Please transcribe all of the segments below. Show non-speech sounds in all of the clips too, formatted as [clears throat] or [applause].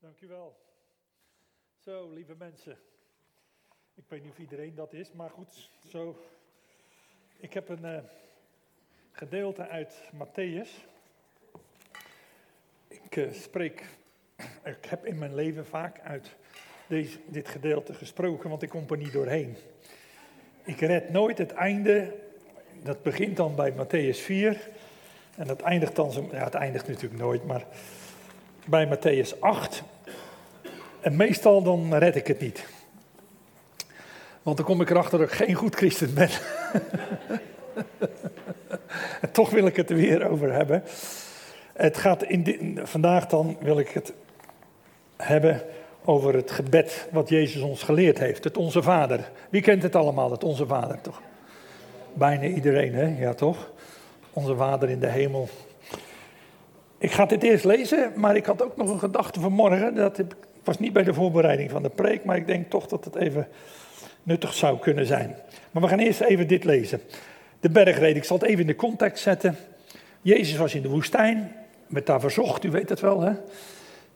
Dank wel. Zo, lieve mensen. Ik weet niet of iedereen dat is, maar goed, zo. Ik heb een uh, gedeelte uit Matthäus. Ik uh, spreek, ik heb in mijn leven vaak uit deze, dit gedeelte gesproken, want ik kom er niet doorheen. Ik red nooit het einde. Dat begint dan bij Matthäus 4. En dat eindigt dan zo. Ja, het eindigt natuurlijk nooit, maar bij Matthäus 8. En meestal dan red ik het niet. Want dan kom ik erachter dat ik geen goed christen ben. [laughs] en toch wil ik het er weer over hebben. Het gaat in vandaag dan wil ik het hebben over het gebed wat Jezus ons geleerd heeft. Het Onze Vader. Wie kent het allemaal, het Onze Vader toch? Bijna iedereen, hè? Ja, toch? Onze Vader in de hemel. Ik ga dit eerst lezen, maar ik had ook nog een gedachte vanmorgen. Dat was niet bij de voorbereiding van de preek, maar ik denk toch dat het even nuttig zou kunnen zijn. Maar we gaan eerst even dit lezen. De bergreden, ik zal het even in de context zetten. Jezus was in de woestijn, werd daar verzocht, u weet het wel hè.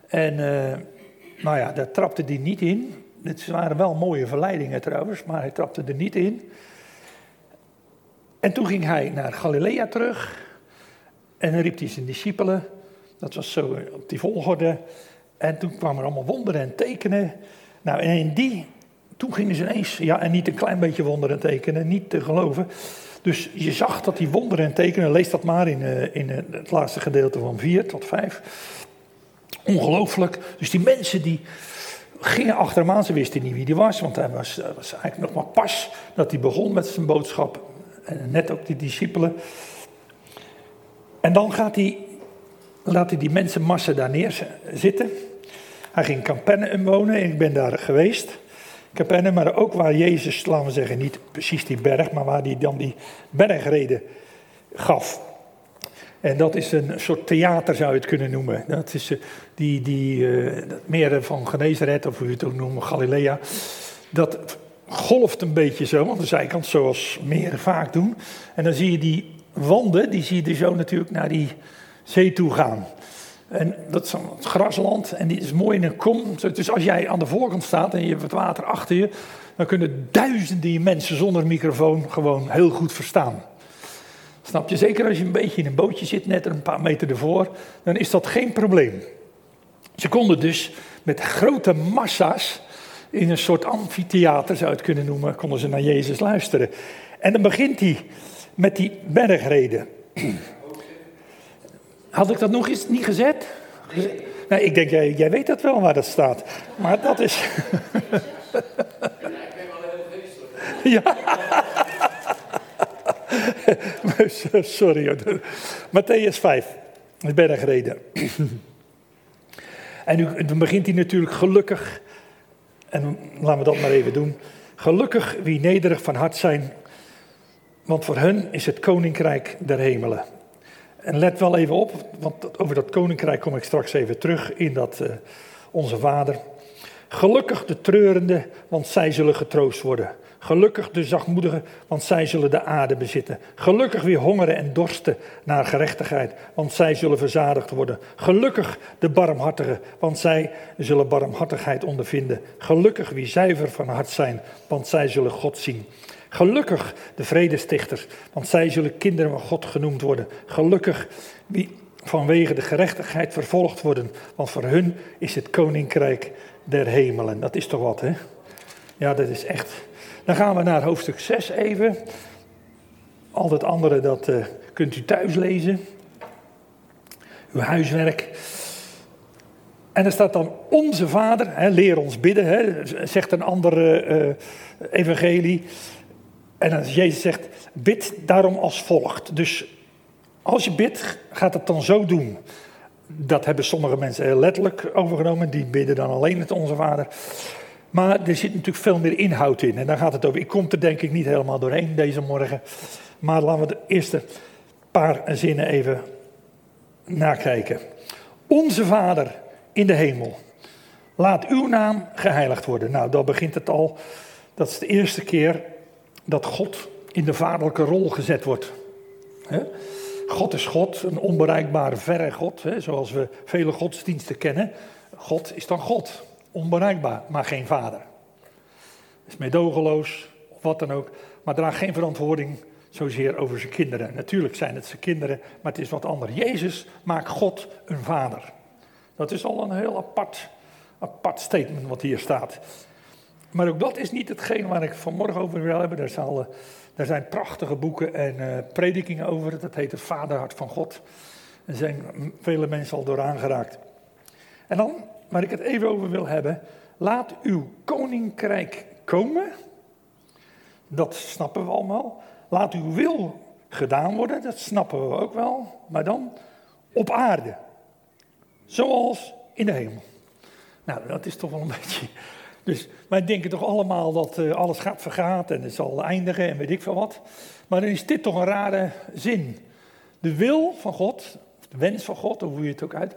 En uh, nou ja, daar trapte hij niet in. Dit waren wel mooie verleidingen trouwens, maar hij trapte er niet in. En toen ging hij naar Galilea terug. En dan riep hij zijn discipelen. Dat was zo op die volgorde. En toen kwamen er allemaal wonderen en tekenen. Nou, en in die, toen gingen ze ineens, ja, en niet een klein beetje wonderen en tekenen, niet te geloven. Dus je zag dat die wonderen en tekenen, lees dat maar in, eh, in eh, het laatste gedeelte van 4 tot 5. Ongelooflijk. Dus die mensen die gingen achter hem aan, ze wisten niet wie die was, want hij was, was eigenlijk nog maar pas dat hij begon met zijn boodschap. En net ook die discipelen. En dan gaat hij, laat hij die mensenmassa daar neerzitten. Hij ging Capernaum wonen en ik ben daar geweest. Capernaum, maar ook waar Jezus, laten we zeggen, niet precies die berg, maar waar hij dan die bergreden gaf. En dat is een soort theater, zou je het kunnen noemen. Dat is uh, die, die uh, meer van Genezeret, of hoe je het ook noemt, Galilea. Dat golft een beetje zo, aan de zijkant, zoals meer vaak doen. En dan zie je die wanden, die zie je dus zo natuurlijk naar die zee toe gaan. En dat is het grasland en die is mooi in een kom. Dus als jij aan de voorkant staat en je hebt het water achter je, dan kunnen duizenden mensen zonder microfoon gewoon heel goed verstaan. Snap je? Zeker als je een beetje in een bootje zit, net een paar meter ervoor, dan is dat geen probleem. Ze konden dus met grote massa's in een soort amfitheater, zou je het kunnen noemen, konden ze naar Jezus luisteren. En dan begint hij met die bergreden. Had ik dat nog eens niet gezet? Nee, ik denk, jij, weet dat wel waar dat staat. Maar dat is. [laughs] ja. [laughs] Sorry. Matthäus 5, de bergreden. en nu, dan begint hij natuurlijk gelukkig. En laten we dat maar even doen. Gelukkig wie nederig van hart zijn, want voor hun is het koninkrijk der hemelen. En let wel even op, want over dat koninkrijk kom ik straks even terug in dat uh, Onze Vader. Gelukkig de treurende, want zij zullen getroost worden. Gelukkig de zachtmoedigen, want zij zullen de aarde bezitten. Gelukkig wie hongeren en dorsten naar gerechtigheid, want zij zullen verzadigd worden. Gelukkig de barmhartigen, want zij zullen barmhartigheid ondervinden. Gelukkig wie zuiver van hart zijn, want zij zullen God zien. Gelukkig de vredestichters, want zij zullen kinderen van God genoemd worden. Gelukkig wie vanwege de gerechtigheid vervolgd worden, want voor hun is het koninkrijk der hemelen. Dat is toch wat, hè? Ja, dat is echt. Dan gaan we naar hoofdstuk 6 even. Al het andere, dat uh, kunt u thuis lezen. Uw huiswerk. En er staat dan onze Vader, hè, leer ons bidden, hè, zegt een andere uh, evangelie. En als Jezus zegt, bid daarom als volgt. Dus als je bidt, gaat het dan zo doen. Dat hebben sommige mensen letterlijk overgenomen. Die bidden dan alleen het Onze Vader. Maar er zit natuurlijk veel meer inhoud in. En daar gaat het over. Ik kom er denk ik niet helemaal doorheen deze morgen. Maar laten we de eerste paar zinnen even nakijken. Onze Vader in de hemel. Laat uw naam geheiligd worden. Nou, dan begint het al. Dat is de eerste keer dat God in de vaderlijke rol gezet wordt. God is God, een onbereikbare, verre God, zoals we vele godsdiensten kennen. God is dan God, onbereikbaar, maar geen vader. Is medogeloos, of wat dan ook, maar draagt geen verantwoording zozeer over zijn kinderen. Natuurlijk zijn het zijn kinderen, maar het is wat anders. Jezus maakt God een vader. Dat is al een heel apart, apart statement wat hier staat. Maar ook dat is niet hetgeen waar ik vanmorgen over wil hebben. Er, zal, er zijn prachtige boeken en uh, predikingen over. Dat heet het Vaderhart van God. Er zijn vele mensen al door aangeraakt. En dan, waar ik het even over wil hebben. Laat uw koninkrijk komen. Dat snappen we allemaal. Laat uw wil gedaan worden. Dat snappen we ook wel. Maar dan op aarde. Zoals in de hemel. Nou, dat is toch wel een [laughs] beetje. Dus wij denken toch allemaal dat uh, alles gaat vergaan en het zal eindigen en weet ik veel wat. Maar dan is dit toch een rare zin. De wil van God, de wens van God, hoe je het ook uit,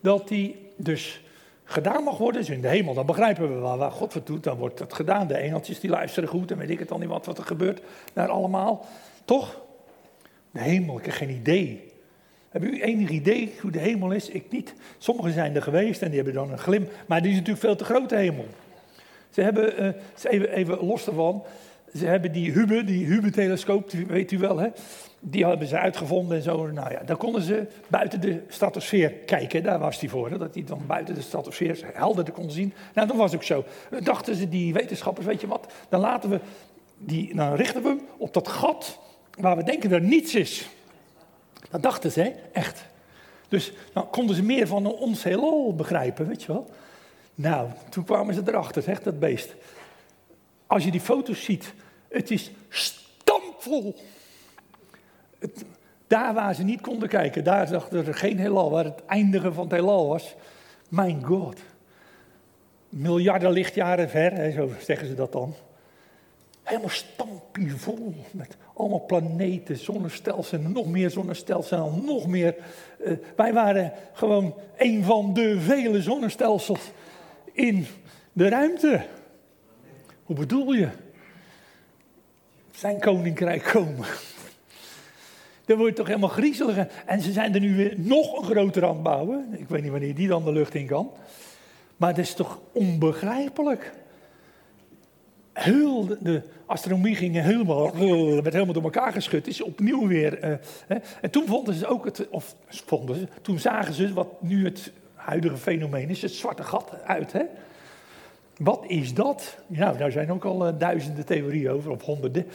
dat die dus gedaan mag worden. Dus in de hemel, dan begrijpen we wel waar God wat doet, dan wordt dat gedaan. De engeltjes die luisteren goed en weet ik het al niet wat, wat er gebeurt daar allemaal. Toch? De hemel, ik heb geen idee. Hebben u enig idee hoe de hemel is? Ik niet. Sommigen zijn er geweest en die hebben dan een glim. Maar die is natuurlijk veel te grote hemel. Ze hebben, uh, even, even los daarvan, ze hebben die Hubble, die Hubble-telescoop, weet u wel, hè? die hebben ze uitgevonden en zo. Nou ja, dan konden ze buiten de stratosfeer kijken, daar was die voor, hè? dat hij dan buiten de stratosfeer helder kon zien. Nou, dat was ook zo. Dan dachten ze, die wetenschappers, weet je wat, dan laten we, die, dan richten we hem op dat gat waar we denken er niets is. Dat dachten ze, hè? echt. Dus dan konden ze meer van ons heelal begrijpen, weet je wel. Nou, toen kwamen ze erachter, zegt dat beest. Als je die foto's ziet, het is stampvol. Daar waar ze niet konden kijken, daar zag er geen heelal, waar het eindige van het heelal was. Mijn god. Miljarden lichtjaren ver, hè, zo zeggen ze dat dan. Helemaal stampvol met allemaal planeten, zonnestelsels nog meer zonnestelsels en nog meer. Uh, wij waren gewoon een van de vele zonnestelsels in de ruimte. Hoe bedoel je? Zijn koninkrijk komen. Dan word je toch helemaal griezelig. En ze zijn er nu weer nog een groter aan bouwen. Ik weet niet wanneer die dan de lucht in kan. Maar het is toch onbegrijpelijk. Heel de, astronomie ging helemaal, werd helemaal door elkaar geschud. is opnieuw weer. Uh, hè. En toen vonden ze ook het, of vonden ze, toen zagen ze wat nu het huidige fenomeen is, het zwarte gat uit. Hè? Wat is dat? Nou, daar zijn ook al uh, duizenden theorieën over, of honderden.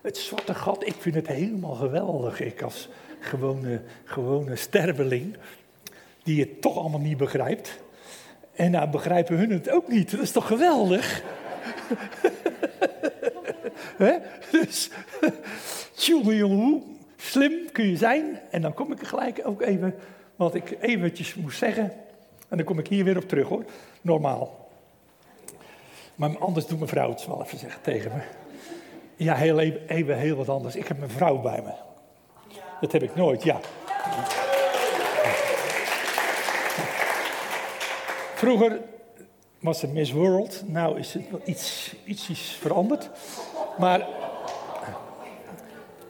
Het zwarte gat, ik vind het helemaal geweldig. Ik als gewone, gewone sterveling, die het toch allemaal niet begrijpt. En nou begrijpen hun het ook niet. Dat is toch geweldig? [laughs] Dus, [laughs] jongen, hoe slim kun je zijn? En dan kom ik er gelijk ook even wat ik eventjes moest zeggen. En dan kom ik hier weer op terug hoor, normaal. Maar anders doet mijn vrouw het wel even zeggen tegen me. Ja, heel even, even heel wat anders. Ik heb mijn vrouw bij me. Dat heb ik nooit, ja. Vroeger was het Miss World. Nou is het wel iets, iets veranderd. Maar,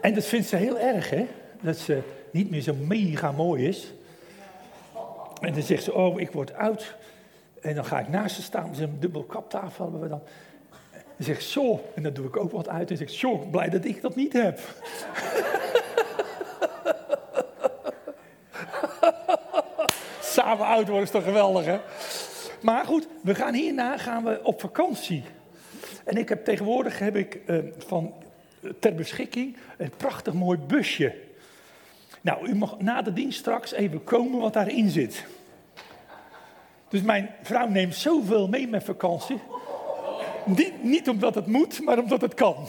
en dat vindt ze heel erg, hè? Dat ze niet meer zo mega mooi is. En dan zegt ze, oh, ik word oud. En dan ga ik naast ze staan, ze een dubbel kaptafel hebben we dan. En zegt, zo, en dan doe ik ook wat uit. En zegt, zo, blij dat ik dat niet heb. [laughs] Samen oud worden is toch geweldig, hè? Maar goed, we gaan hierna gaan we op vakantie. En ik heb tegenwoordig heb ik, uh, van, ter beschikking een prachtig mooi busje. Nou, u mag na de dienst straks even komen wat daarin zit. Dus mijn vrouw neemt zoveel mee met vakantie. Niet, niet omdat het moet, maar omdat het kan. [laughs]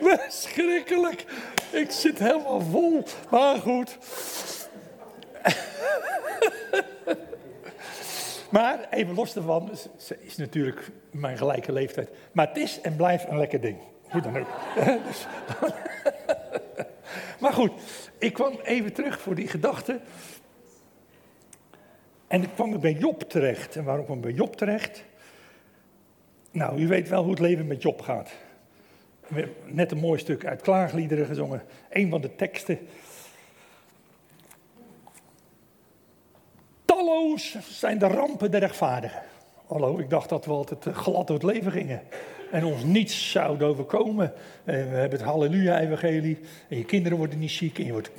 Verschrikkelijk. Ik zit helemaal vol. Maar goed. [laughs] maar even los daarvan, ze is natuurlijk mijn gelijke leeftijd. Maar het is en blijft een lekker ding. Hoe dan ook. [laughs] maar goed, ik kwam even terug voor die gedachte. En ik kwam bij Job terecht. En waarom kwam ik bij Job terecht? Nou, u weet wel hoe het leven met Job gaat. Net een mooi stuk uit klaagliederen gezongen. Een van de teksten. Talloos zijn de rampen der rechtvaardigen. Hallo, ik dacht dat we altijd eh, glad door het leven gingen. En ons niets zou overkomen. En we hebben het halleluja-evangelie. En je kinderen worden niet ziek. En je wordt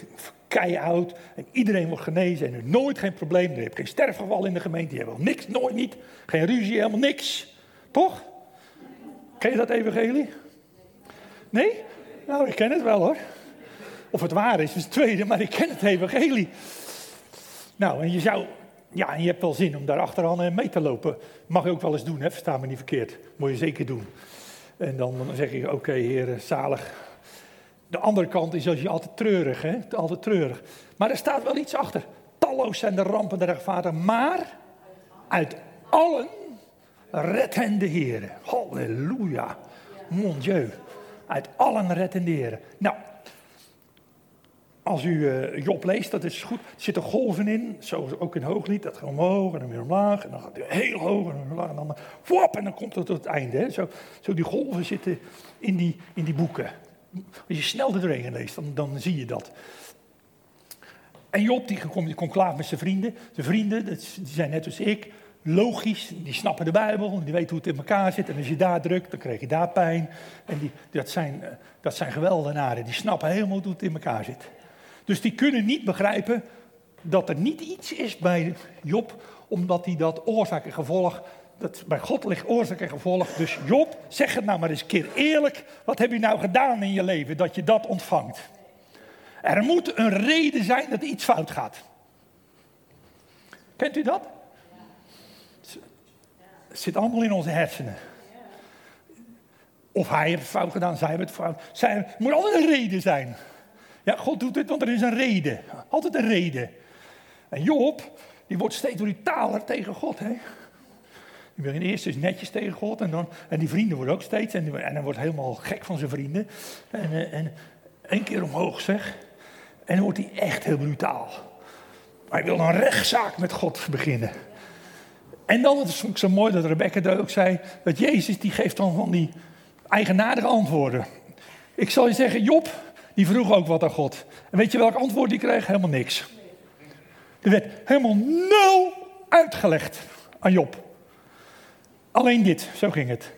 keioud. En iedereen wordt genezen. En er nooit geen probleem. Er heb geen sterfgeval in de gemeente. Je hebt wel niks, nooit niet. Geen ruzie, helemaal niks. Toch? Ken je dat evangelie? Nee? Nou, ik ken het wel hoor. Of het waar is, is het tweede, maar ik ken het evangelie. Nou, en je zou, ja, en je hebt wel zin om daar achteraan mee te lopen. Mag je ook wel eens doen, hè? versta me niet verkeerd. Moet je zeker doen. En dan, zeg je, oké heer, zalig. De andere kant is als je altijd treurig, hè? Altijd treurig. Maar er staat wel iets achter. Talloos zijn de rampen der rechtvaardigen, maar uit allen redt hen de Heer. Halleluja. Mon Dieu. Uit allen redt hen de Heer. Nou, als u uh, Job leest, dat is goed. Er zitten golven in, zoals ook in Hooglied. Dat gaat omhoog en dan weer omlaag. En dan gaat het heel hoog en dan omlaag. En dan, wop, en dan komt het tot het einde. Zo, zo die golven zitten in die, in die boeken. Als je snel er doorheen leest, dan, dan zie je dat. En Job, die komt in conclaaf met zijn vrienden. Zijn vrienden, die zijn net als ik, logisch. Die snappen de Bijbel, die weten hoe het in elkaar zit. En als je daar drukt, dan krijg je daar pijn. En die, dat, zijn, eh, dat zijn geweldenaren, die snappen helemaal hoe het in elkaar zit. Dus die kunnen niet begrijpen dat er niet iets is bij Job, omdat hij dat oorzaak en gevolg, dat bij God ligt oorzaak en gevolg. Dus Job, zeg het nou maar eens een keer eerlijk, wat heb je nou gedaan in je leven dat je dat ontvangt? Er moet een reden zijn dat iets fout gaat. Kent u dat? Het zit allemaal in onze hersenen. Of hij heeft fout gedaan, zij hebben het fout. Zij, er moet altijd een reden zijn. Ja, God doet het, want er is een reden. Altijd een reden. En Job, die wordt steeds brutaler tegen God. Hè? Die begint eerst is netjes tegen God en, dan, en die vrienden worden ook steeds. En, hij wordt helemaal gek van zijn vrienden. En, eh, en één keer omhoog zeg. En dan wordt hij echt heel brutaal. Hij wil een rechtszaak met God beginnen. En dan, het vond ik zo mooi dat Rebecca dat ook zei, dat Jezus die geeft dan van die eigenaardige antwoorden. Ik zal je zeggen, Job, die vroeg ook wat aan God. En weet je welk antwoord die kreeg? Helemaal niks. Er werd helemaal nul uitgelegd aan Job. Alleen dit, zo ging het.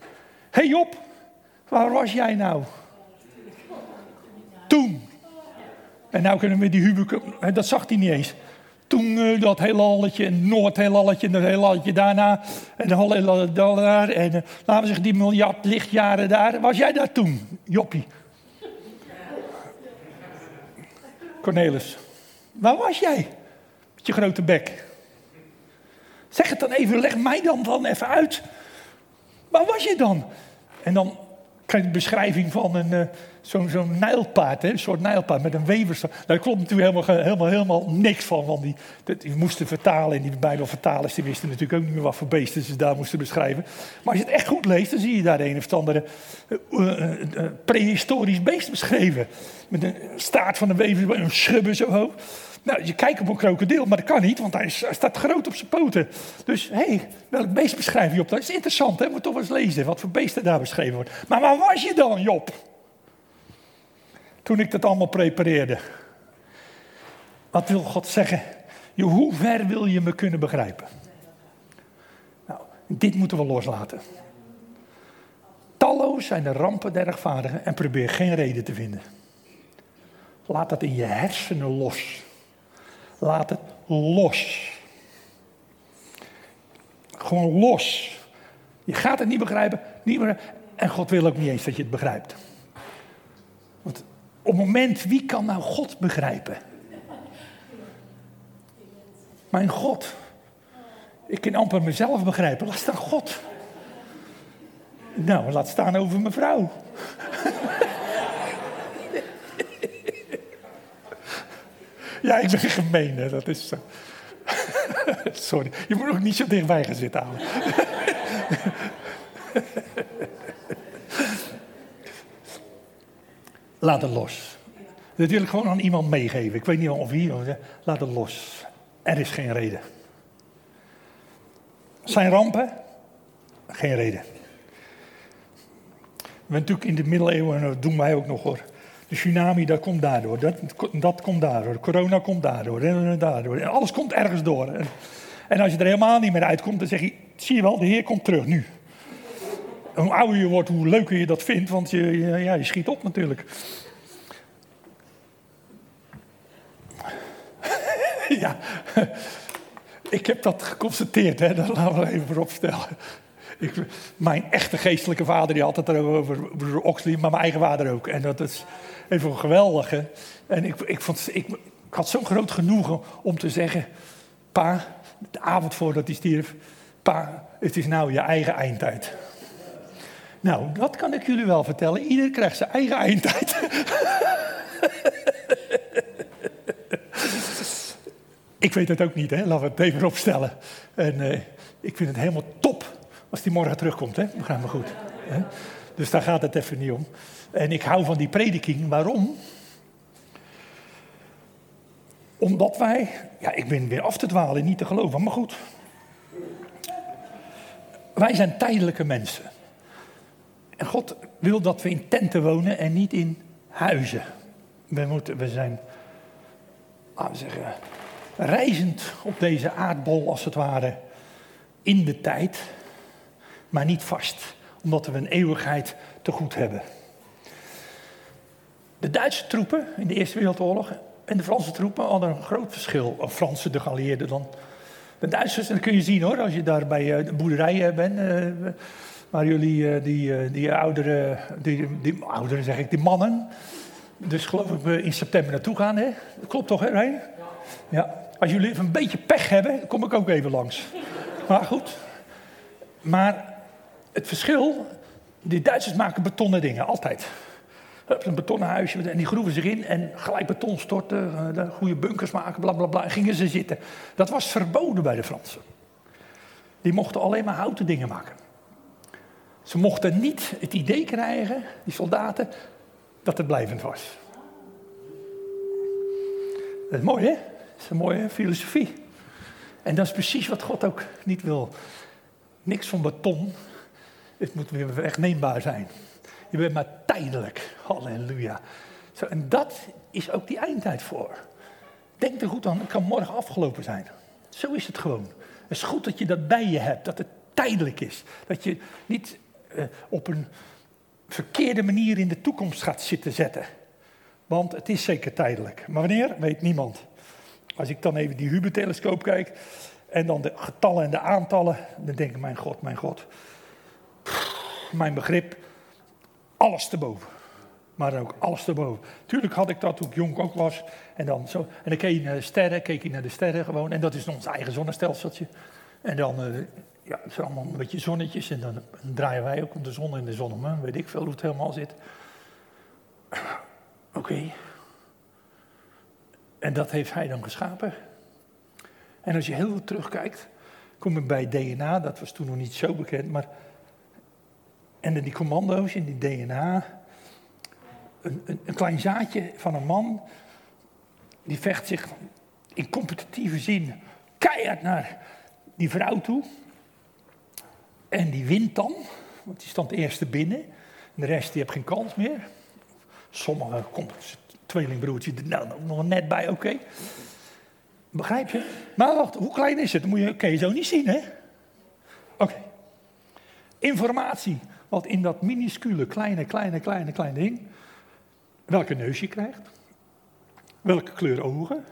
Hey Job, waar was jij nou? Toen. En nou kunnen we die Hubeke, dat zag hij niet eens. Toen uh, dat heelalletje, en Noord-heelalletje, en dat heelalletje daarna, en de heelalletje daar, en uh, laten we zeggen die miljard lichtjaren daar. Was jij daar toen, Joppie? Cornelis, waar was jij? Met je grote bek. Zeg het dan even, leg mij dan, dan even uit. Waar was je dan? En dan krijg je de beschrijving van een, uh, zo'n zo nijlpaard, een soort nijlpaard met een wevers. Nou, daar klopt natuurlijk helemaal, helemaal, helemaal niks van, want die, moesten vertalen en die Bijbelvertalers die wisten natuurlijk ook niet meer wat voor beesten ze daar moesten beschrijven. Maar als je het echt goed leest, dan zie je daar een of andere uh, uh, prehistorisch beest beschreven. Met een staart van een wever, een schubbe zo hoog. Nou, je kijkt op een krokodil, maar dat kan niet, want hij, staat groot op zijn poten. Dus, hé, hey, welk beest beschrijf je op? Dat is interessant, hè? Moet toch eens lezen wat voor beesten daar beschreven wordt. Maar waar was je dan, Job? Toen ik dat allemaal prepareerde. Wat wil God zeggen? Hoe ver wil je me kunnen begrijpen? Nou, dit moeten we loslaten. Talloos zijn de rampen der rechtvaardigen en probeer geen reden te vinden. Laat dat in je hersenen los. Laat het los. Gewoon los. Je gaat het niet begrijpen. Niet meer, en God wil ook niet eens dat je het begrijpt. Op het moment, wie kan nou God begrijpen? Mijn God. Ik kan amper mezelf begrijpen. Laat staan God. Nou, laat staan over mijn vrouw. Ja, ik ben gemeen, hè? dat is zo. [laughs] Sorry, je moet ook niet zo dichtbij gaan zitten houden. Laat het los. Dat wil ik gewoon aan iemand meegeven. Ik weet niet of wie, laat het los. Er is geen reden. Zijn rampen? Geen reden. We natuurlijk in de middeleeuwen, en dat doen wij ook nog hoor, de tsunami, dat komt daardoor. Dat, dat komt daardoor. Corona komt daardoor. En daardoor. En alles komt ergens door. En, En als je er helemaal niet meer uitkomt, dan zeg je, zie je wel, de Heer komt terug nu. Hoe ouder je wordt, hoe leuker je dat vindt, want je, ja, je schiet op natuurlijk. [laughs] ja, [laughs] ik heb dat geconstateerd, hè? dat laten we even voorop stellen. Ik, mijn echte geestelijke vader die had het erover, broer Oxley, maar mijn eigen vader ook. En dat is even geweldig. Hè? En ik, ik, vond, ik, ik had zo'n groot genoegen om te zeggen: Pa, de avond voordat hij stierf, Pa, het is nou je eigen eindtijd. Nou, dat kan ik jullie wel vertellen. Ieder krijgt zijn eigen eindtijd. [laughs] ik weet het ook niet, hè? laten we het even opstellen. En uh, ik vind het helemaal top als die morgen terugkomt, hè? begrijp me goed. Hè? Dus daar gaat het even niet om. En ik hou van die prediking. Waarom? Omdat wij, ja, ik ben weer af te dwalen, niet te geloven, maar goed. Wij zijn tijdelijke mensen. En God wil dat we in tenten wonen en niet in huizen. We, moeten, we zijn, laten we zeggen, reizend op deze aardbol als het ware in de tijd, maar niet vast, omdat we een eeuwigheid te goed hebben. De Duitse troepen in de Eerste Wereldoorlog en de Franse troepen hadden een groot verschil. Of Franse, de geallieerden dan. De Duitsers, dat kun je zien hoor, als je daar bij eh, de boerderij bent. Waar jullie uh, die, die oudere, die, die, ouderen zeg ik, die mannen. Dus geloof ik we in september naartoe gaan, hè? Klopt toch, hè, Rijn? Ja. Als jullie even een beetje pech hebben, kom ik ook even langs. Maar goed. Maar het verschil, die Duitsers maken betonnen dingen, altijd een betonnen huisje en die groeven zich in en gelijk beton storten, uh, goede bunkers maken, bla bla bla. En gingen ze zitten. Dat was verboden bij de Fransen. Die mochten alleen maar houten dingen maken. Ze mochten niet het idee krijgen, die soldaten, dat het blijvend was. Dat is mooi, hè? Dat is een mooie filosofie. En dat is precies wat God ook niet wil. Niks van beton. Het moet weer wegneembaar zijn. Je bent maar tijdelijk. Halleluja. Zo, en dat is ook die eindtijd voor. Denk er goed aan, het kan morgen afgelopen zijn. Zo is het gewoon. Het is goed dat je dat bij je hebt, dat het tijdelijk is. Dat je niet op een verkeerde manier in de toekomst gaat zitten zetten. Want het is zeker tijdelijk. Maar wanneer, weet niemand. Als ik dan even die Hubble-telescoop kijk en dan de getallen en de aantallen, dan denk ik, mijn God, mijn God. Mijn begrip, alles te boven. Maar ook alles te boven. Tuurlijk had ik dat toen ik jong ook was. En dan, zo, en dan keek je naar de sterren, keek je naar de sterren gewoon. En dat is ons eigen zonnestelseltje. En dan, uh, ja, het zijn allemaal een beetje zonnetjes. En dan, draaien wij ook om de zon en de zon om. Weet ik veel hoe het helemaal zit. Oké. En dat heeft hij dan geschapen. En als je heel veel terugkijkt, kom ik bij DNA, dat was toen nog niet zo bekend, maar en in die commando's, in die DNA, een, een, een, klein zaadje van een man, die vecht zich in competitieve zin keihard naar die vrouw toe. En die wint dan, want die stond eerste binnen. En de rest die heeft geen kans meer. Sommige komt tweelingbroertje nou, nog net bij, oké. Begrijp je? Maar wacht, hoe klein is het? Dat moet je, kan je zo niet zien, hè? Oké. Informatie wat in dat minuscule, kleine, kleine, kleine, kleine ding, welke neus je krijgt, welke kleur ogen,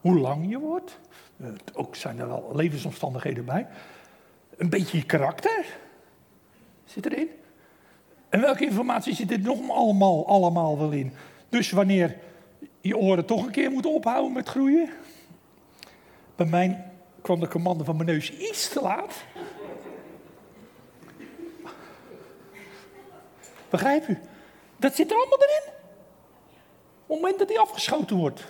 hoe lang je wordt, ook zijn er wel levensomstandigheden bij, een beetje je karakter zit erin. En welke informatie zit er nog allemaal, allemaal wel in? Dus wanneer je oren toch een keer moeten ophouden met groeien. Bij mij kwam de commando van mijn neus iets te laat. Begrijp u? Dat zit er allemaal erin. Op het moment dat hij afgeschoten wordt.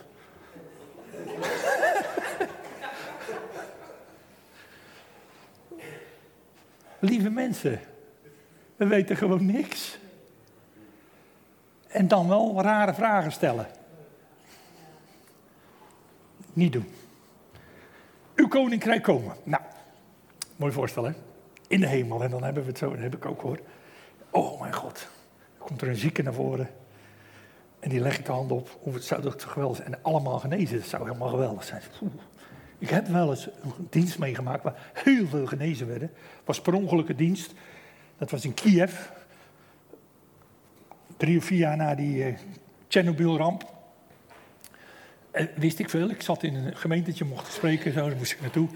Lieve mensen, we weten gewoon niks. En dan wel rare vragen stellen. Niet doen. Uw koninkrijk komen. Nou, mooi voorstel hè. In de hemel. En dan hebben we het zo, dat heb ik ook hoor. Oh mijn God, er komt er een zieke naar voren. En die leg ik de hand op. Of het zou toch geweldig zijn. En allemaal genezen, dat zou helemaal geweldig zijn. Ik heb wel eens een dienst meegemaakt waar heel veel genezen werden. Was per ongelukke dienst. Dat was in Kiev. Drie of vier jaar na die uh, Chernobyl-ramp. Uh, wist ik veel. Ik zat in een gemeentetje, mocht spreken, zo, daar moest ik naartoe.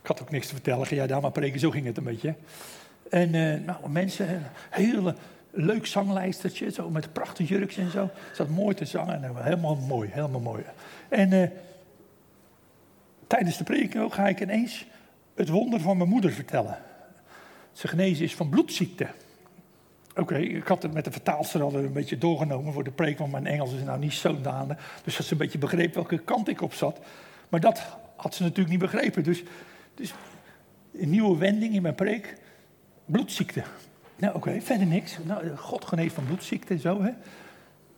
Ik had ook niks te vertellen. Jij daar maar preken, zo ging het een beetje. En uh, nou, mensen, hele leuk zanglijstertje, zo met prachtige jurkjes en zo. Zat mooi te zangen, nou, helemaal mooi, helemaal mooi. En tijdens de prediking ga ik ineens het wonder van mijn moeder vertellen. Ze genezen is van bloedziekte. Oké, ik had het met de vertaalster al een beetje doorgenomen voor de preek, want mijn Engels is nou niet zo daande. Dus dat ze een beetje begreep welke kant ik op zat. Maar dat had ze natuurlijk niet begrepen. Dus, dus een nieuwe wending in mijn preek, bloedziekte. Nou oké, verder niks. Nou, God geneest van bloedziekte en zo. Hè.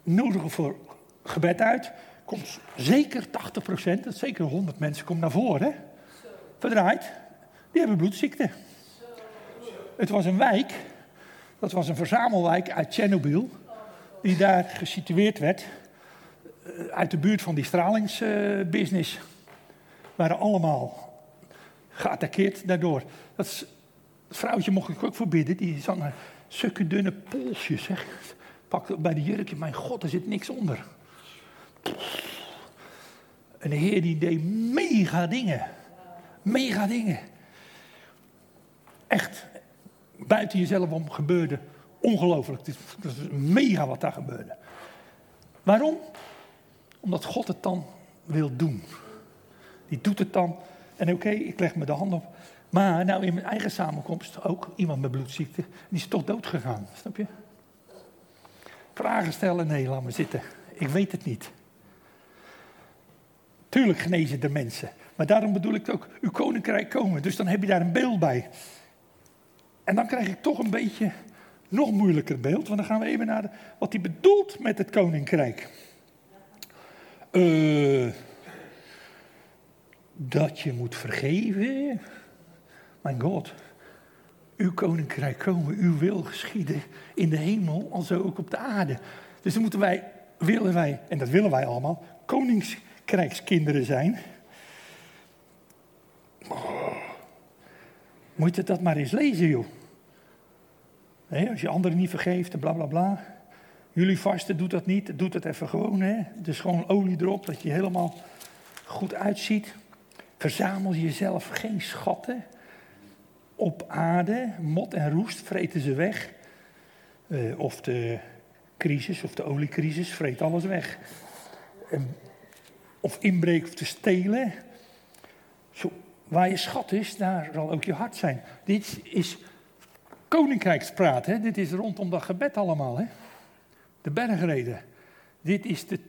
Nodigen voor gebed uit. Komt zeker 80 procent, dat zeker 100 mensen, komt naar voren. Verdraaid. Die hebben bloedziekte. Het was een wijk, dat was een verzamelwijk uit Tsjernobyl, die daar gesitueerd werd, eh, uit de buurt van die stralingsbusiness. Waren allemaal geattaqueerd daardoor. Dat, vrouwtje mocht ik ook verbidden, die zat een sukke dunne polsjes. Zeg. Pakte bij de jurkje, mijn god, er zit niks onder. En de Heer die deed mega dingen. Mega dingen. Echt, buiten jezelf om gebeurde. Ongelooflijk. Is, is mega wat daar gebeurde. Waarom? Omdat God het dan wil doen. Die doet het dan. En oké, ik leg me de hand op. Maar nou in mijn eigen samenkomst ook iemand met bloedziekte. Die is toch dood gegaan. Snap je? Vragen stellen? Nee, laat me zitten. Ik weet het niet. Tuurlijk genezen de mensen. Maar daarom bedoel ik ook uw koninkrijk komen. Dus dan heb je daar een beeld bij. En dan krijg ik toch een beetje nog moeilijker beeld. Want dan gaan we even naar de, wat hij bedoelt met het koninkrijk. Uh, dat je moet vergeven. Mijn God, uw koninkrijk komen, uw wil geschieden in de hemel, als ook op de aarde. Dus dan moeten wij, willen wij, en dat willen wij allemaal, koningskrijgskinderen zijn. Oh, moet je dat maar eens lezen, joh. Als je anderen niet vergeeft, bla bla bla. Jullie vasten doet dat niet, doet het even gewoon. Hè? Dus gewoon olie erop, dat je helemaal goed uitziet. Verzamel jezelf geen schatten op aarde. Mot en roest vreten ze weg. Uh, of de crisis, of de oliecrisis, vreet alles weg. Uh, of inbreken of te stelen. Zo, waar je schat is, daar zal ook je hart zijn. Dit is koninkrijkspraat, hè? dit is rondom dat gebed allemaal. Hè? De bergreden. Dit is de,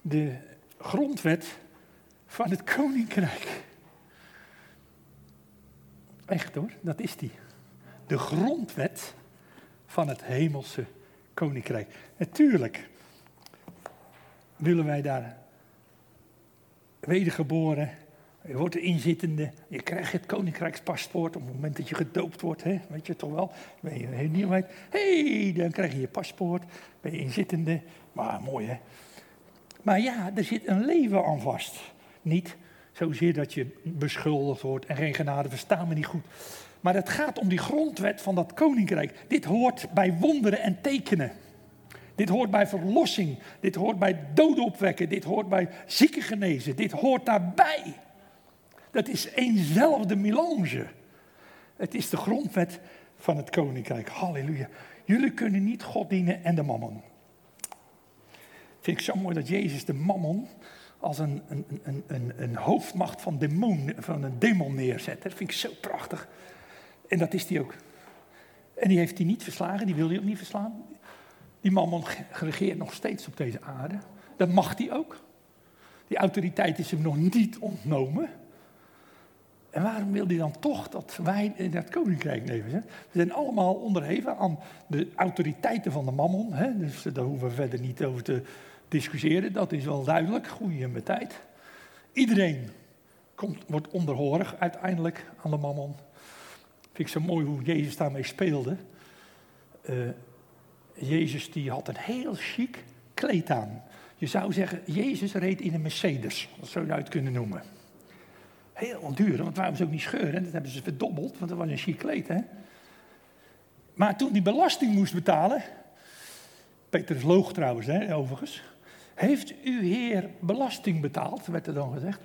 de grondwet van het koninkrijk. Echt hoor, dat is die. De grondwet van het hemelse koninkrijk. Natuurlijk willen wij daar wedergeboren je wordt de inzittende, je krijgt het koninkrijkspaspoort op het moment dat je gedoopt wordt, hè? weet je toch wel? Ben je een nieuwheid? Hé, hey, dan krijg je je paspoort, ben je inzittende. Maar mooi hè. Maar ja, er zit een leven aan vast. Niet zozeer dat je beschuldigd wordt en geen genade, verstaan me niet goed. Maar het gaat om die grondwet van dat koninkrijk. Dit hoort bij wonderen en tekenen. Dit hoort bij verlossing. Dit hoort bij doden opwekken. Dit hoort bij zieken genezen. Dit hoort daarbij. Dat is eenzelfde melange. Het is de grondwet van het koninkrijk. Halleluja. Jullie kunnen niet God dienen en de mammon. Vind ik zo mooi dat Jezus de mammon als een, een, een, een, een hoofdmacht van, demon, van een demon neerzet. Dat vind ik zo prachtig. En dat is hij ook. En die heeft hij niet verslagen, die wil hij ook niet verslaan. Die mammon regeert nog steeds op deze aarde. Dat mag hij ook. Die autoriteit is hem nog niet ontnomen. En waarom wil hij dan toch dat wij in dat koninkrijk leven? Hè? We zijn allemaal onderheven aan de autoriteiten van de mammon. Hè? Dus daar hoeven we verder niet over te discussiëren. Dat is wel duidelijk. Goeie met tijd. Iedereen komt, wordt onderhorig uiteindelijk aan de mammon. Vind ik zo mooi hoe Jezus daarmee speelde. Uh, Jezus die had een heel chic kleed aan. Je zou zeggen, Jezus reed in een Mercedes. Dat zou je uit kunnen noemen Heel duur, want het waren ze ook niet scheuren. Dat hebben ze verdobbeld, want dat was een chic kleed. Hè? Maar toen die belasting moest betalen. Petrus loog trouwens, hè, overigens. Heeft uw heer belasting betaald, werd er dan gezegd.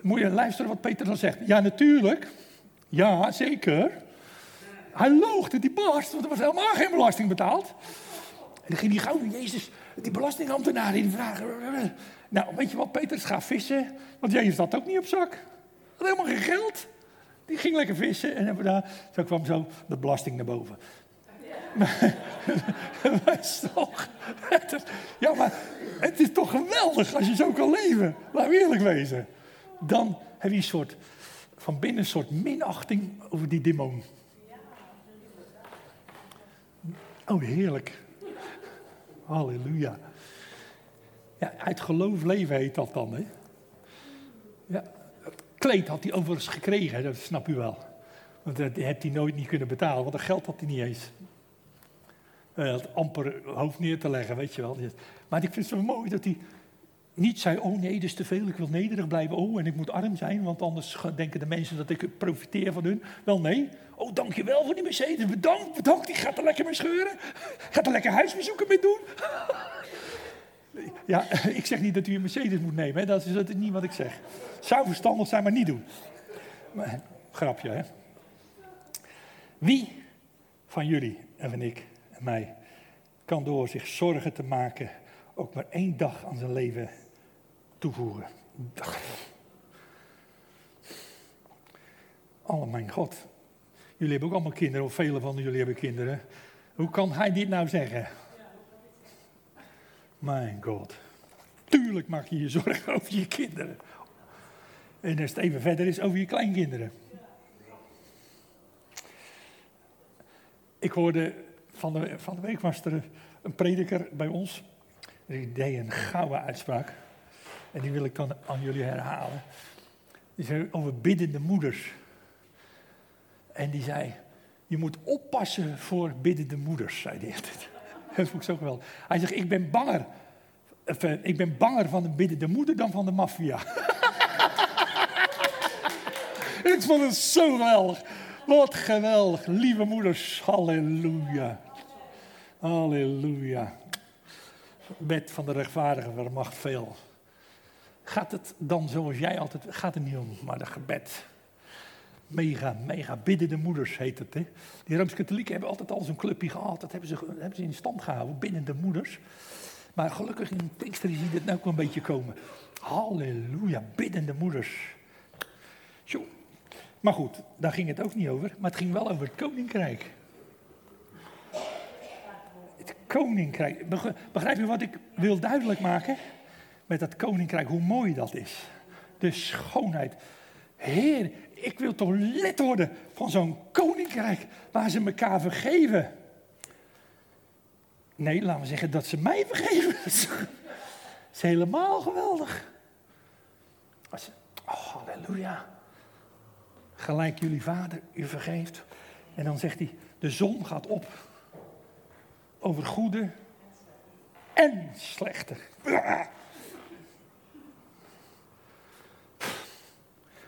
Moet je luisteren wat Peter dan zegt. Ja, natuurlijk. Ja, zeker. Hij loogde, die barst, want er was helemaal geen belasting betaald. En dan ging hij gauw, Jezus, die belastingambtenaar die vragen. Nou, weet je wat, Peter, ga vissen, want Jezus had ook niet op zak. Had helemaal geen geld. Die ging lekker vissen en daar, zo kwam zo de belasting naar boven. [laughs] Maar, toch, ja, maar het is toch geweldig als je zo kan leven. Laten we eerlijk wezen. Dan heb je een soort, van binnen een soort minachting over die demon. Oh, heerlijk. Halleluja. Ja, uit geloof leven heet dat dan, hè? Ja, het kleed had hij overigens gekregen, dat snap u wel. Want dat heeft hij nooit niet kunnen betalen, want dat geld had hij niet eens. Hij amper hoofd neer te leggen, weet je wel. Maar ik vind het zo mooi dat hij niet zei, oh nee, dat is te veel, ik wil nederig blijven. Oh, en ik moet arm zijn, want anders denken de mensen dat ik profiteer van hun. Wel nee, oh dankjewel voor die Mercedes, bedankt, bedankt, die gaat er lekker mee scheuren. Gaat er lekker huisbezoeken mee doen. Ja, [laughs] ik zeg niet dat u een Mercedes moet nemen, hè? Dat, is, dat niet wat ik zeg. Zou verstandig zijn, maar niet doen. Maar, grapje, hè? Wie van jullie en van ik en mij kan door zich zorgen te maken ook maar één dag aan zijn leven toevoegen? Oh mijn God. Jullie hebben ook allemaal kinderen, of vele van jullie hebben kinderen. Hoe kan hij dit nou zeggen? Mijn God. Tuurlijk maak je je zorgen over je kinderen. En als het even verder is, over je kleinkinderen. Ik hoorde van de, van de week was er een prediker bij ons. Die deed een gouden uitspraak. En die wil ik dan aan jullie herhalen. Die zei over biddende moeders. En die zei, je moet oppassen voor biddende moeders, zei hij. [laughs] Dat vond ik zo geweldig. Hij zegt, ik ben banger. Eh, ik ben banger van de biddende moeder dan van de maffia. [laughs] ik vond het zo geweldig. Wat geweldig. Lieve moeders, halleluja. Halleluja. Bed van de rechtvaardige vermacht veel. Gaat het dan zoals jij altijd, gaat het niet om, maar de gebed. Mega, mega biddende moeders heet het. Hè? Die Rooms-Katholieken hebben altijd al zo'n clubje gehad. Dat hebben ze, hebben ze in stand gehouden, biddende moeders. Maar gelukkig in Pinkster zie je dit nou ook een beetje komen. Halleluja, biddende moeders. Zo. Maar goed, daar ging het ook niet over. Maar het ging wel over het koninkrijk. Het koninkrijk. Begrijp je wat ik wil duidelijk maken? Met dat koninkrijk, hoe mooi dat is. De schoonheid. Heer, ik wil toch lid worden van zo'n koninkrijk waar ze elkaar vergeven. Nee, laten we zeggen dat ze mij vergeven. [laughs] Dat is helemaal geweldig. Oh, halleluja. Gelijk jullie vader u vergeeft. En dan zegt hij, de zon gaat op. Over goede en slechte.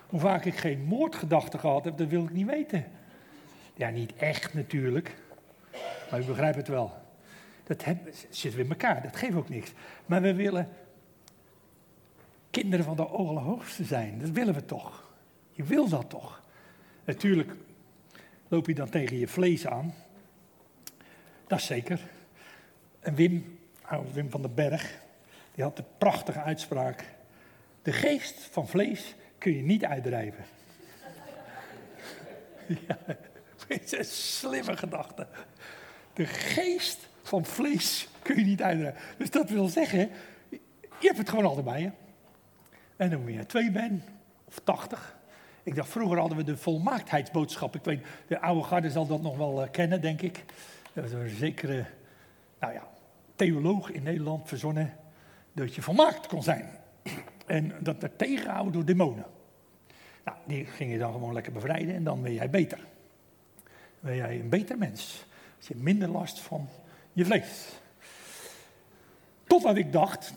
Hoe vaak ik geen moordgedachten gehad heb, dat wil ik niet weten. Ja, niet echt natuurlijk. Maar u begrijpt het wel. Dat zitten we in elkaar, dat geeft ook niks. Maar we willen kinderen van de Allerhoogste zijn. Dat willen we toch. Je wil dat toch. Natuurlijk loop je dan tegen je vlees aan. Dat is zeker. En Wim, Wim van den Berg, die had de prachtige uitspraak. De geest van vlees kun je niet uitdrijven. [laughs] ja, dat is een slimme gedachte. De geest van vlees kun je niet uitdrijven. Dus dat wil zeggen, je hebt het gewoon altijd bij je. En dan je twee bent, of tachtig. Ik dacht, vroeger hadden we de volmaaktheidsboodschap. Ik weet, de oude garde zal dat nog wel uh, kennen, denk ik. Dat was een zekere, nou ja, theoloog in Nederland verzonnen dat je volmaakt kon zijn. En dat werd tegengehouden door demonen. Nou, die ging je dan gewoon lekker bevrijden en dan ben jij beter. Ben jij een beter mens. Als je minder last van je vlees. Totdat ik dacht,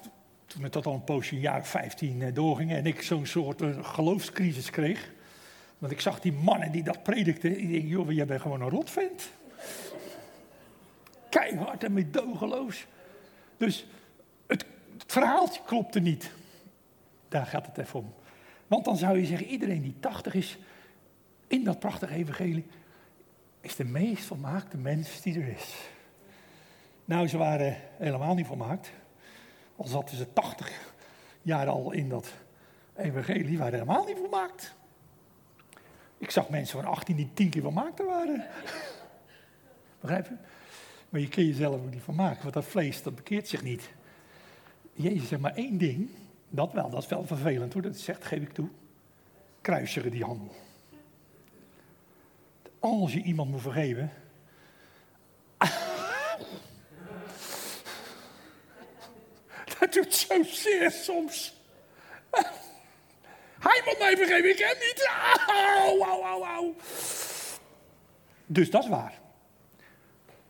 toen het tot al een poosje, jaar of 15 eh, doorging en ik zo'n soort uh, geloofscrisis kreeg. Want ik zag die mannen die dat predikten. Ik denk, joh, jij bent gewoon een rotvent. Keihard en meedogenloos. Dus het, het verhaaltje klopte niet. Daar gaat het even om. Want dan zou je zeggen, iedereen die 80 is, in dat prachtige evangelie, is de meest volmaakte mens die er is. Nou, ze waren helemaal niet volmaakt. Al zaten ze 80 jaar al in dat evangelie, waren helemaal niet volmaakt. Ik zag mensen van 18 die tien keer volmaakter waren. Begrijp je? Maar je kun jezelf ook niet van maken, want dat vlees, dat bekeert zich niet. Jezus zegt maar één ding, dat wel, dat is wel vervelend hoor, dat zegt, geef ik toe. Kruisigen die handel. Als je iemand moet vergeven. [laughs] dat doet zo zeer soms. Hij moet mij vergeven, ik hem niet. Au, au, au, au. Dus dat is waar.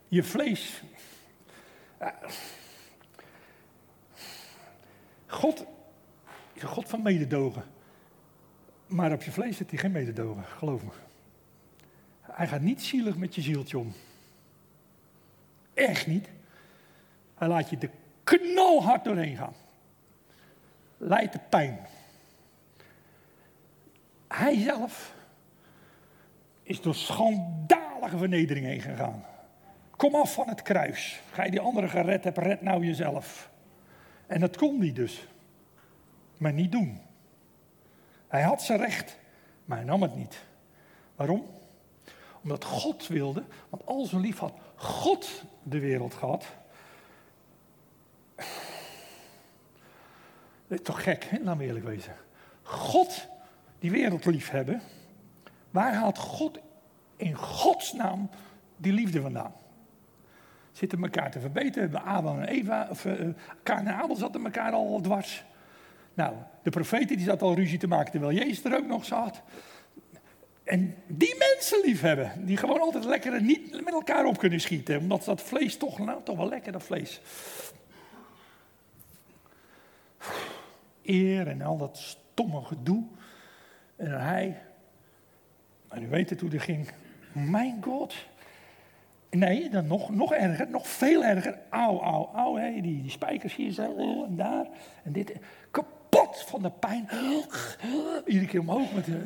Je vlees. God is God van mededogen. Maar op je vlees zit hij geen mededogen, geloof me. Hij gaat niet zielig met je zieltje om. Echt niet. Hij laat je de knalhard doorheen gaan. Leidt de pijn. Hij zelf is door schandalige vernedering heen gegaan. Kom af van het kruis. Ga je die anderen gered hebben, red nou jezelf. En dat kon hij dus. Maar niet doen. Hij had zijn recht, maar hij nam het niet. Waarom? Omdat God wilde, want al zo lief had God de wereld gehad. Dat is toch gek, hè? laat me eerlijk wezen. God die wereld lief hebben. Waar haalt God in Gods naam die liefde vandaan? Zitten elkaar te verbeteren. Adam en Eva, of uh, Kain en Abel zaten elkaar al dwars. Nou, de profeten die zat al ruzie te maken terwijl Jezus er ook nog zat. En die mensen lief hebben, die gewoon altijd lekker niet met elkaar op kunnen schieten. Omdat dat vlees toch, nou, toch wel lekker, dat vlees. Eer en al dat stomme gedoe. En hij, en u weet het hoe dat ging. Mijn God. Nee, dan nog, nog erger, nog veel erger. Auw, auw, auw. Hè. Die, die spijkers hier zo en daar. En dit. Van de pijn. [gasps] Iedere keer omhoog. Met de,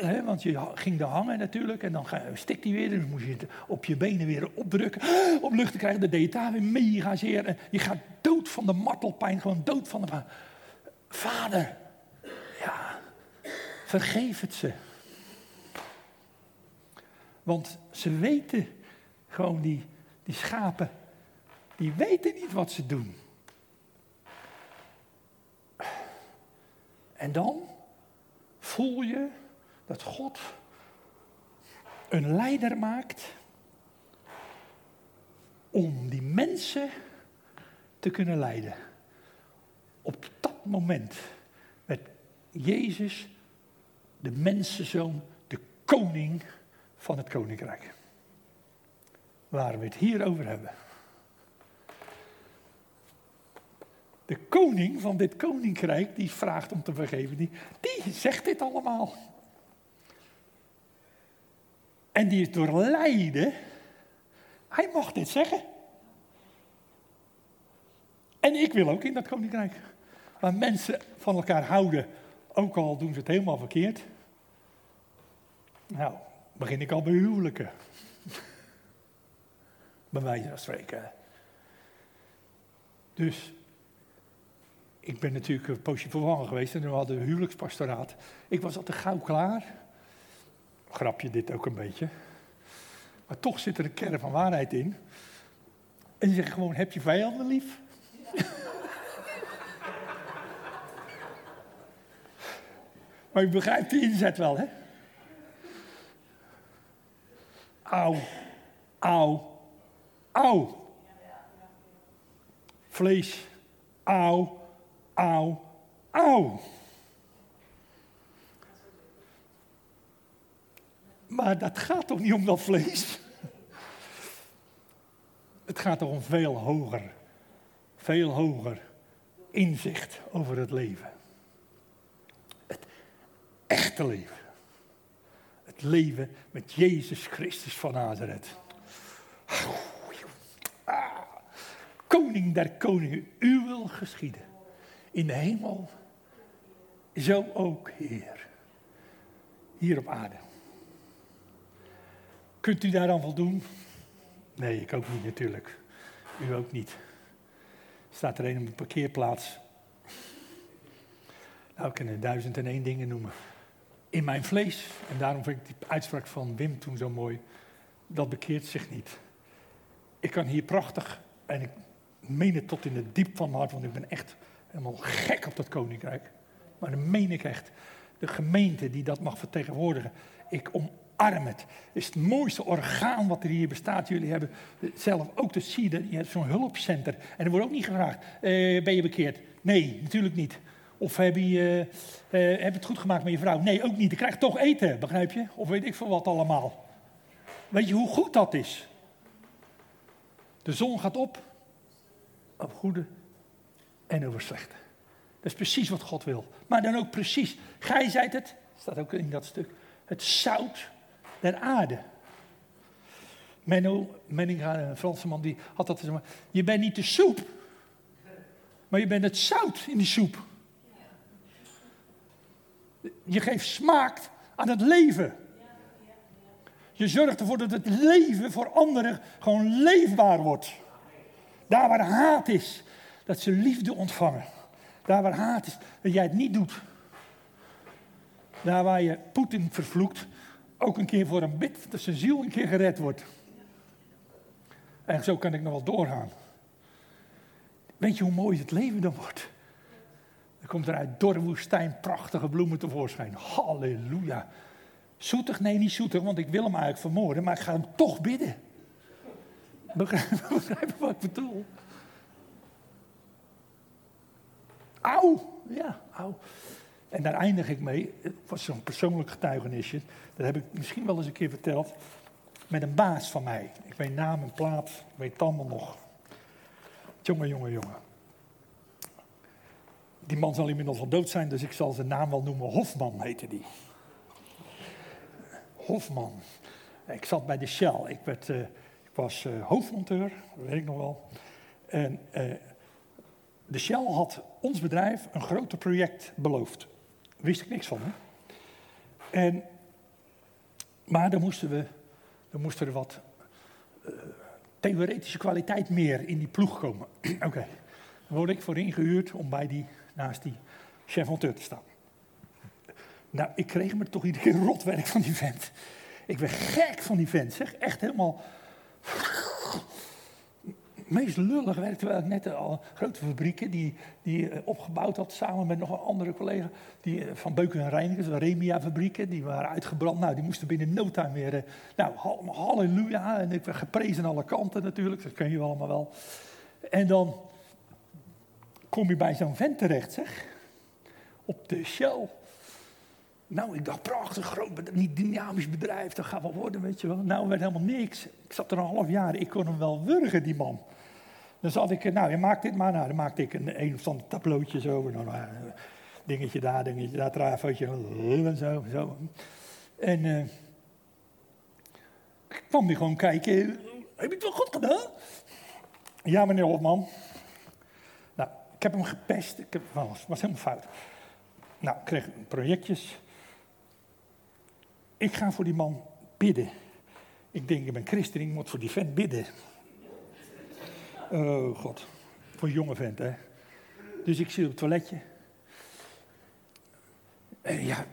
hè, want je ging daar hangen natuurlijk. En dan stikt hij weer. Dan moest je op je benen weer opdrukken. [gasps] Om lucht te krijgen. Dat deed daar weer mega je gaat dood van de martelpijn. Gewoon dood van de pijn. Vader. Ja. Vergeef het ze. Want ze weten gewoon, die, die schapen, die weten niet wat ze doen. En dan voel je dat God een leider maakt om die mensen te kunnen leiden. Op dat moment werd Jezus de mensenzoon, de koning van het koninkrijk. Waar we het hier over hebben. De koning van dit koninkrijk, die vraagt om te vergeven, die, die zegt dit allemaal. En die is door lijden, hij mag dit zeggen. En ik wil ook in dat koninkrijk. Waar mensen van elkaar houden ook al doen ze het helemaal verkeerd. Nou, begin ik al bij huwelijken. bij wijze van spreken. Dus, ik ben natuurlijk een poosje geweest en we hadden een huwelijkspastoraat. Ik was al te gauw klaar. Grapje dit ook een beetje. Maar toch zit er een kern van waarheid in. En die zeggen gewoon, heb je vijanden lief? [laughs] Maar u begrijpt de inzet wel, hè? Auw, auw, auw. Vlees, auw, auw, auw. Maar dat gaat toch niet om dat vlees? Het gaat toch om veel hoger. Veel hoger. inzicht over het leven. Het echte leven. Het leven met Jezus Christus van Nazareth. Ah, koning der koningen, u wil geschieden. In de hemel, zo ook, Heer. Hier op aarde. Kunt u daar aan voldoen? Nee, ik ook niet natuurlijk. U ook niet. Staat er een op een parkeerplaats. Nou, ik kan er duizend en één dingen noemen. In mijn vlees, en daarom vind ik die uitspraak van Wim toen zo mooi, dat bekeert zich niet. Ik kan hier prachtig, en ik meen het tot in het diep van mijn hart, want ik ben echt helemaal gek op dat koninkrijk. Maar dat meen ik echt. De gemeente die dat mag vertegenwoordigen. Ik omarm het. Is het mooiste orgaan wat er hier bestaat. Jullie hebben zelf ook de SIDA. Je hebt zo'n hulpcenter. En er wordt ook niet gevraagd, eh, ben je bekeerd? Nee, natuurlijk niet. Of heb je, heb je het goed gemaakt met je vrouw? Nee, ook niet. Dan je toch eten, begrijp je? Of weet ik veel wat allemaal. Weet je hoe goed dat is? De zon gaat op op goede en over slechte. Dat is precies wat God wil. Maar dan ook precies, gij zijt het, staat ook in dat stuk, het zout der aarde. Menno Menninga, een Franse man, die had dat gezegd. Je bent niet de soep, maar je bent het zout in die soep. Je geeft smaak aan het leven. Je zorgt ervoor dat het leven voor anderen gewoon leefbaar wordt. Daar waar haat is, dat ze liefde ontvangen. Daar waar haat is, dat jij het niet doet. Daar waar je Poetin vervloekt, ook een keer voor een bid, dat zijn ziel een keer gered wordt. En zo kan ik nog wel doorgaan. Weet je hoe mooi het leven dan wordt? Dan komt er uit dorre woestijn prachtige bloemen tevoorschijn. Halleluja. Zoetig? Nee, niet zoetig, want ik wil hem eigenlijk vermoorden, maar ik ga hem toch bidden. Begrijp, [laughs] begrijp wat ik bedoel? Auw, ja, auw. En daar eindig ik mee. Het was zo'n persoonlijk getuigenisje. Dat heb ik misschien wel eens een keer verteld. Met een baas van mij. Ik weet naam en plaats, ik weet het allemaal nog. Jongen, jongen, jongen. Die man zal inmiddels al dood zijn, dus ik zal zijn naam wel noemen. Hofman heette die. Hofman. Ik zat bij de Shell. Ik, werd, uh, ik was uh, hoofdmonteur, dat weet ik nog wel. En uh, de Shell had ons bedrijf een groot project beloofd. Wist ik niks van. Hè? En, maar dan moesten, we, dan moest er wat uh, theoretische kwaliteit meer in die ploeg komen. [clears throat] Oké, dan word ik voor ingehuurd om bij die, naast die chef-monteur te staan. Nou, ik kreeg me toch iedere keer rotwerk van die vent. Ik ben gek van die vent, zeg. Echt helemaal meest lullig werk, terwijl net al grote fabrieken die, die eh, opgebouwd had samen met nog een andere collega, die, eh, van Beuken en Reinigers, de Remia fabrieken, die waren uitgebrand. Nou, die moesten binnen no time weer, eh, nou, halleluja, en ik werd geprezen aan alle kanten natuurlijk, dat ken je allemaal wel. En dan kom je bij zo'n vent terecht, zeg, op de Shell. Nou, ik dacht, prachtig, groot, niet dynamisch bedrijf, dat gaat wel worden, weet je wel. Nou, werd helemaal niks. Ik zat er een half jaar, ik kon hem wel wurgen, die man. Dan zat ik, nou, je maakt dit maar. Nou, dan maakte ik een, een of ander tableautje zo. Nou, nou, dingetje daar, dingetje daar, trafootje. En zo, zo. En uh, ik kwam weer gewoon kijken. Heb je het wel goed gedaan? Ja, meneer Hofman. Nou, ik heb hem gepest. Ik heb, was, was helemaal fout. Nou, ik kreeg projectjes. Ik ga voor die man bidden. Ik denk, ik ben christen, ik moet voor die vent bidden. Oh god, voor jonge vent hè. Dus ik zit op het toiletje. En ja,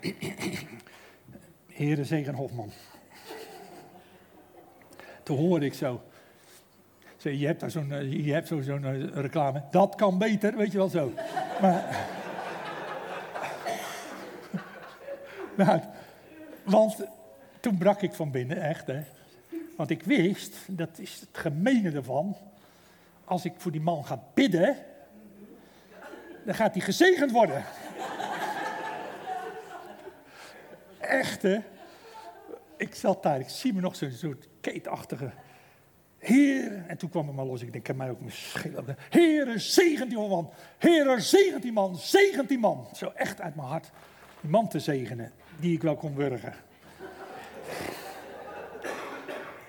[clears throat] Heren Zegen Hofman. Toen hoorde ik zo. Je hebt zo'n je hebt zo, zo'n eh, reclame. Dat kan beter, weet je wel zo. Maar. [laughs] nou, want toen brak ik van binnen, echt hè. Want ik wist, dat is het gemene ervan als ik voor die man ga bidden, dan gaat hij gezegend worden. Echt, hè? Ik zat daar, ik zie me nog zo'n soort keetachtige. Heer, en toen kwam het maar los. Ik denk, heb mij ook mijn schil. Heer, zegent die man. Heer, zegent die man. Zegent die man. Zo echt uit mijn hart. Die man te zegenen, die ik wel kon wurgen.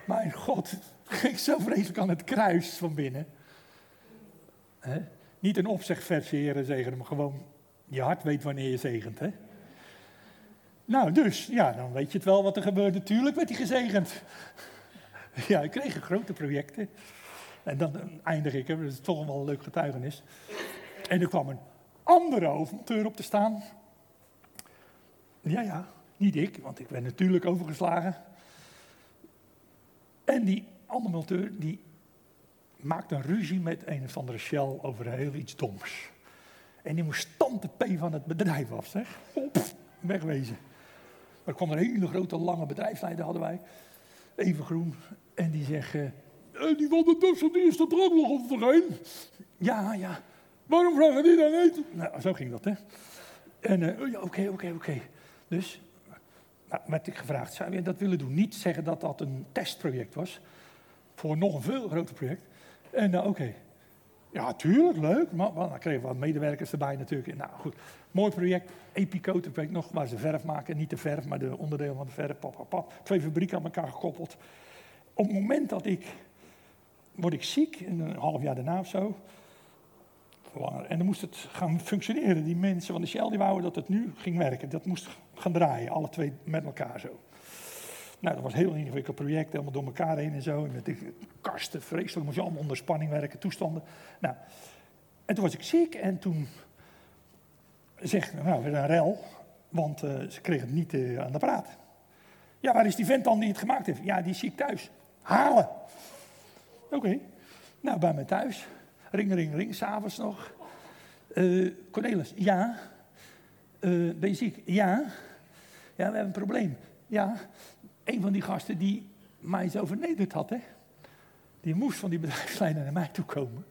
Mijn God, [laughs] ging zo vreselijk aan het kruis van binnen. Niet een opzegversie, Heer, zegen maar gewoon je hart weet wanneer je zegent. Hè? Nou, dus, ja, dan weet je het wel wat er gebeurt. Natuurlijk werd hij gezegend. [laughs] Ja, ik kreeg grote projecten. En dan eindig ik, hè, dat is toch wel een leuk getuigenis. En er kwam een andere hoofdmonteur op te staan. Ja, ja, niet ik, want ik ben natuurlijk overgeslagen. En die andere monteur, die maakte een ruzie met een of andere Shell over heel iets doms. En die moest stand de P van het bedrijf af, zeg. Op, wegwezen. Er kwam een hele grote, lange bedrijfsleider, hadden wij. Even groen. En die zegt, uh, die van de Dussel, die is ook nog op. Ja, ja. Waarom vragen die dan niet? Nou, zo ging dat, hè. En, uh, ja, oké, oké, oké. Dus, nou, werd ik gevraagd, zou je dat willen doen? Niet zeggen dat dat een testproject was. Voor nog een veel groter project. En, uh, oké. Ja, tuurlijk, leuk. Maar, maar dan kregen we wat medewerkers erbij natuurlijk. Nou goed, mooi project. Epicote project nog, waar ze verf maken. Niet de verf, maar de onderdelen van de verf. Pap, pap. Twee fabrieken aan elkaar gekoppeld. Op het moment dat ik, word ik ziek, een half jaar daarna of zo. En dan moest het gaan functioneren. Die mensen van de Shell die wouden dat het nu ging werken. Dat moest gaan draaien, alle twee met elkaar zo. Nou, dat was een heel ingewikkeld project, helemaal door elkaar heen en zo. En met de kasten, vreselijk, moest je allemaal onder spanning werken, toestanden. Nou, en toen was ik ziek en toen zeg ik, nou, weer een rel, want uh, ze kregen het niet uh, aan de praat. Ja, waar is die vent dan die het gemaakt heeft? Ja, die is ziek thuis. Halen. Oké. Nou, bij me thuis. Ring, ring, ring, s'avonds nog. Uh, Cornelis, ja. ben je ziek? Ja. Ja, we hebben een probleem. Ja, een van die gasten die mij zo vernederd had, hè? die moest van die bedrijfsleider naar mij toe komen.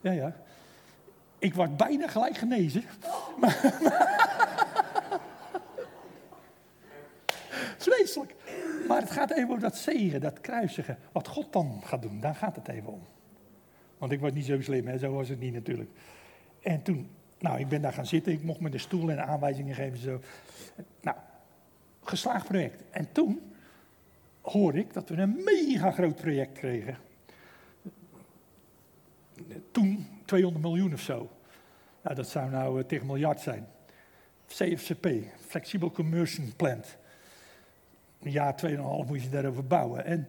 Ja, ja. Ik was bijna gelijk genezen. Maar, [laughs] Vreselijk. Maar het gaat even over dat zegen, dat kruisigen. Wat God dan gaat doen, daar gaat het even om. Want ik was niet zo slim, hè? zo was het niet natuurlijk. En toen, nou, ik ben daar gaan zitten. Ik mocht me de stoel en aanwijzingen geven. Zo. Nou, geslaagd project. En toen hoorde ik dat we een mega groot project kregen. Toen 200 miljoen of zo. Nou, dat zou nou uh, tegen miljard zijn. CFCP, Flexible Commercial Plant. Een jaar, tweeënhalf moet je daarover bouwen. En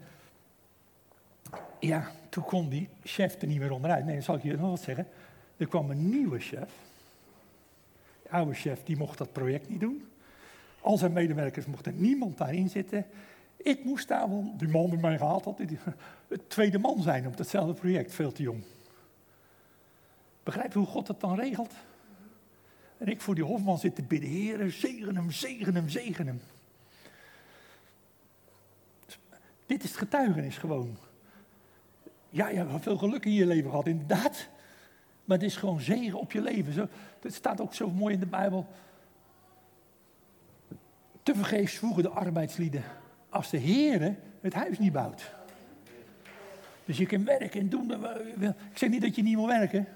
ja, toen kon die chef er niet meer onderuit. Nee, dan zal ik je nog wat zeggen. Er kwam een nieuwe chef. De oude chef, die mocht dat project niet doen. Al zijn medewerkers mochten niemand daarin zitten. Ik moest daar, want die man die mij gehaald had, het tweede man zijn op datzelfde project, veel te jong. Begrijp je hoe God het dan regelt? En ik voor die hofman zit te bidden, Heer, zegen hem, zegen hem, zegen hem. Dit is het getuigenis gewoon. Ja, je hebt veel geluk in je leven gehad, inderdaad. Maar het is gewoon zegen op je leven. Zo, het staat ook zo mooi in de Bijbel. Te vergeefs voegen de arbeidslieden als de Heer het huis niet bouwt. Dus je kan werken en doen. Ik zeg niet dat je niet wil werken.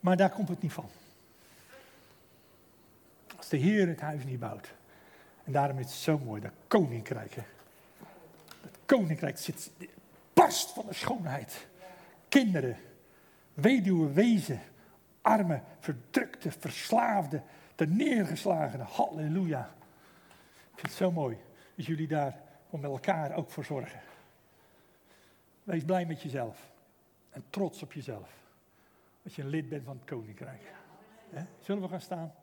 Maar daar komt het niet van. Als de Heer het huis niet bouwt. En daarom is het zo mooi, dat koninkrijk. Hè? Dat koninkrijk zit, barst van de schoonheid. Kinderen, weduwe, wezen, armen, verdrukte, verslaafde, de neergeslagene. Halleluja. Vind het zo mooi dat jullie daar om met elkaar ook voor zorgen. Wees blij met jezelf en trots op jezelf. Dat je een lid bent van het koninkrijk. Zullen we gaan staan?